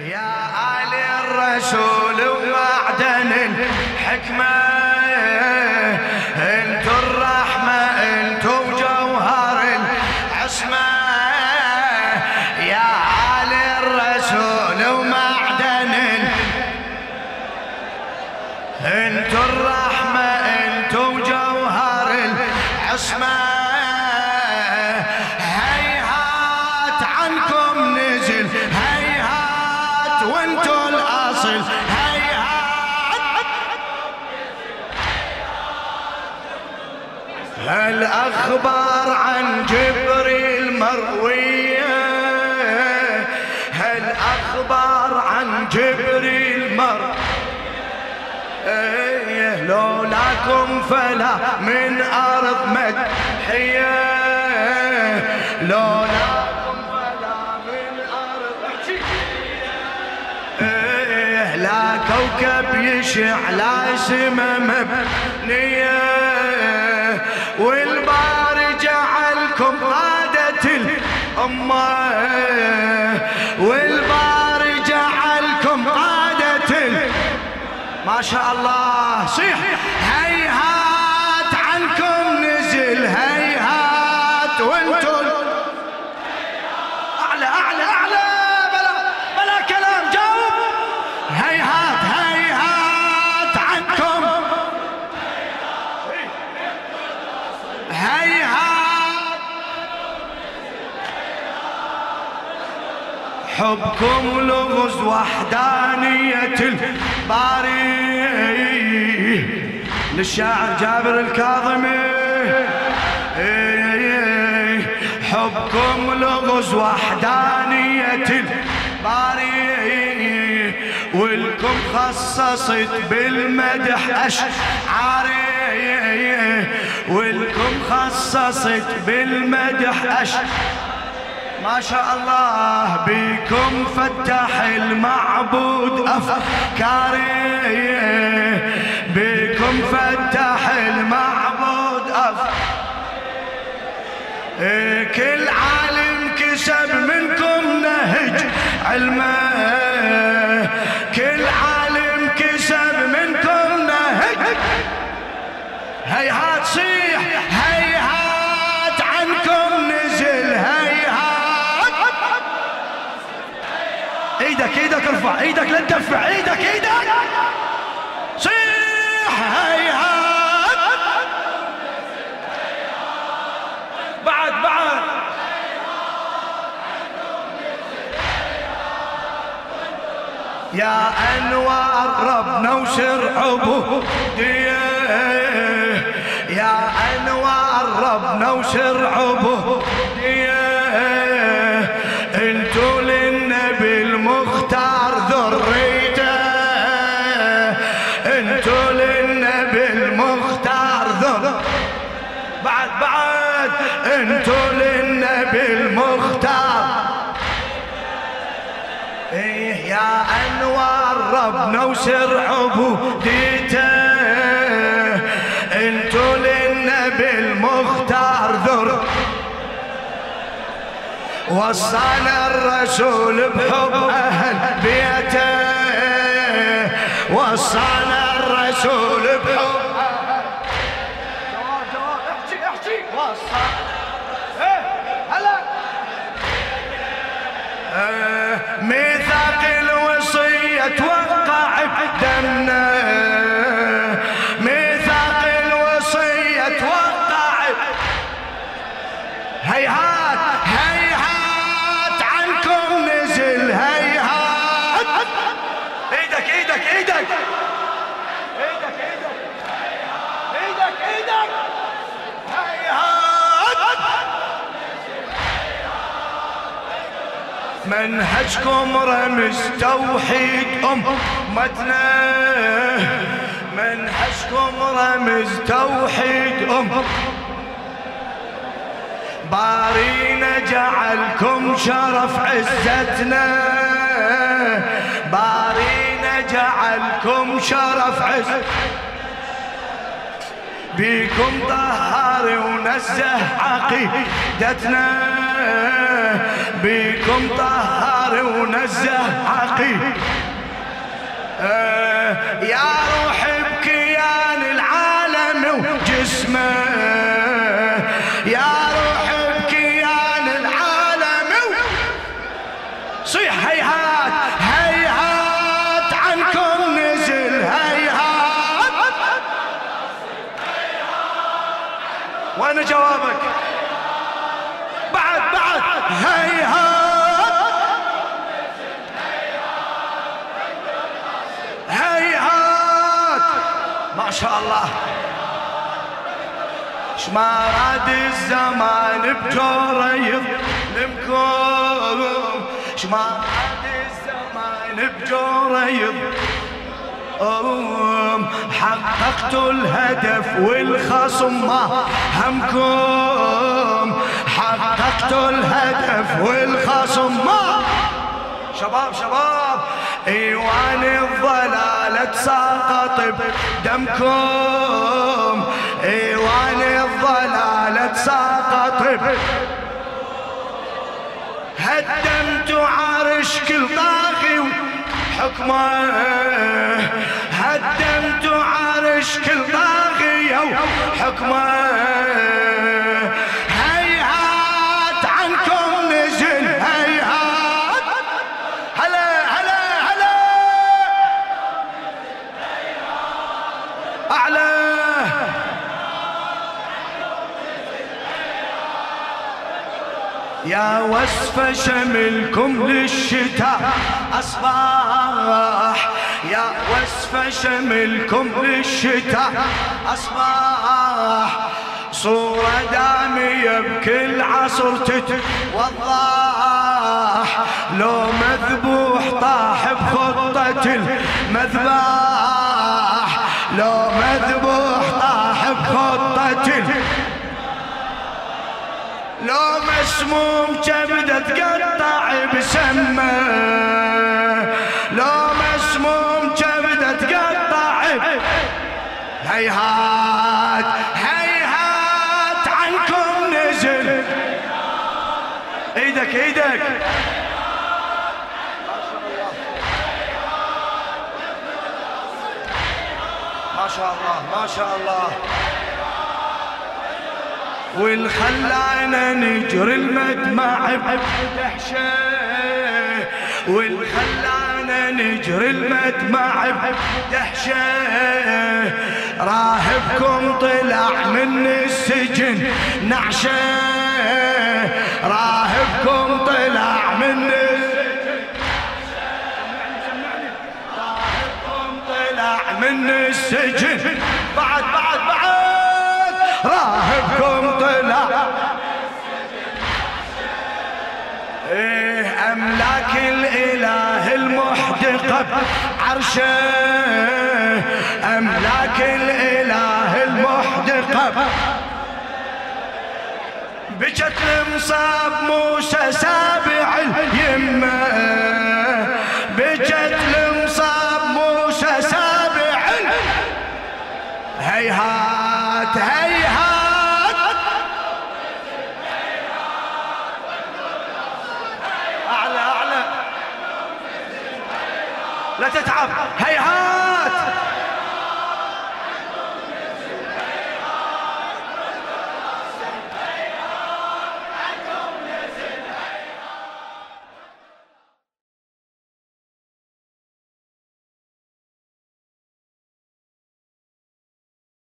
يا آل الرسول. هالاخبار عن جبريل مروية؟ هالاخبار عن جبريل مروية؟ إيه لولاكم فلا من أرض مدحية. لولاكم فلا من أرض إيه لا كوكب يشع لا سما مبنية. والبار جعلكم قادة الأمة. والبار جعلكم قادة ما شاء الله. صيح. حبكم لغز وحدانية الباري. للشاعر جابر الكاظمي. حبكم لغز وحدانية الباري. والكم خصصت بالمدح أشعاري. والكم خصصت بالمدح أشعاري ما شاء الله بكم فتح المعبود أفكاري بكم فتح المعبود أفكاري كل عالم كسب منكم نهج علمه. هيهات صيح هيهات عنكم نزل هيهات. إيدك إيدك ارفع إيدك لا تدفع إيدك إيدك. صيح هيهات. بعد بعد. يا أنوار ربنا وسر وسر عبوديه انتو للنبي المختار ذريتة. انتو للنبي المختار ذر بعد بعد. انتو للنبي المختار. إيه يا أنوار ربنا وسر عبوديته وصانا الرسول بحب أهل بيته. وصانا الرسول بحب هلا ميثاق الوصية منهجكم رمز توحيد أمتنا. منهجكم رمز توحيد أم بارينا جعلكم شرف عزتنا. بارينا جعلكم شرف عزتنا بيكم طهر ونزه عقيدتنا. بيكم طهر ونزه عقي آه، يا روح بكيان العالم وجسمه. يا روح بكيان العالم صيح هيهات هيهات عنكم نزل هيهات. وأنا جوابك؟ ما شاء الله الزمان بجوره يظلمكم ما راد الزمان بجوره يظلمكم حققتوا الهدف والخصم ما همكم. حققتوا الهدف والخصم. ما شباب شباب. إيوان الضلالة تساقط بدمكم إيوان الضلالة تساقط هدمت عرش كل طاغي وحكمه. هدمت عرش كل طاغي وحكمه. يا وصف شملكم للشتاء أصباح يا وصف شملكم للشتاء أصباح صورة دامية بكل عصر تتوضح لو مذبوح طاح بخطة المذباح لو مذبوح طاح بخطة لو مسموم كبده تقطع بسمه. لو مسموم كبده تقطع. هيهات هيهات عنكم نزل. إيدك إيدك. ما شاء الله ما شاء الله. والخلانا نجري المدمع بدهشه والخلانا نجري المدمع بدهشه راهبكم طلع من السجن نعشة. راهبكم طلع من راهبكم طلع من السجن. بعد بعد بعد. راهبكم طلع. إيه أملاك الإله المحدق عرشه. أملاك الإله المحدق بجت المصاب موسى سابع اليمه بجت المصاب موسى سابع هيهات هيهات. تتعب هيهات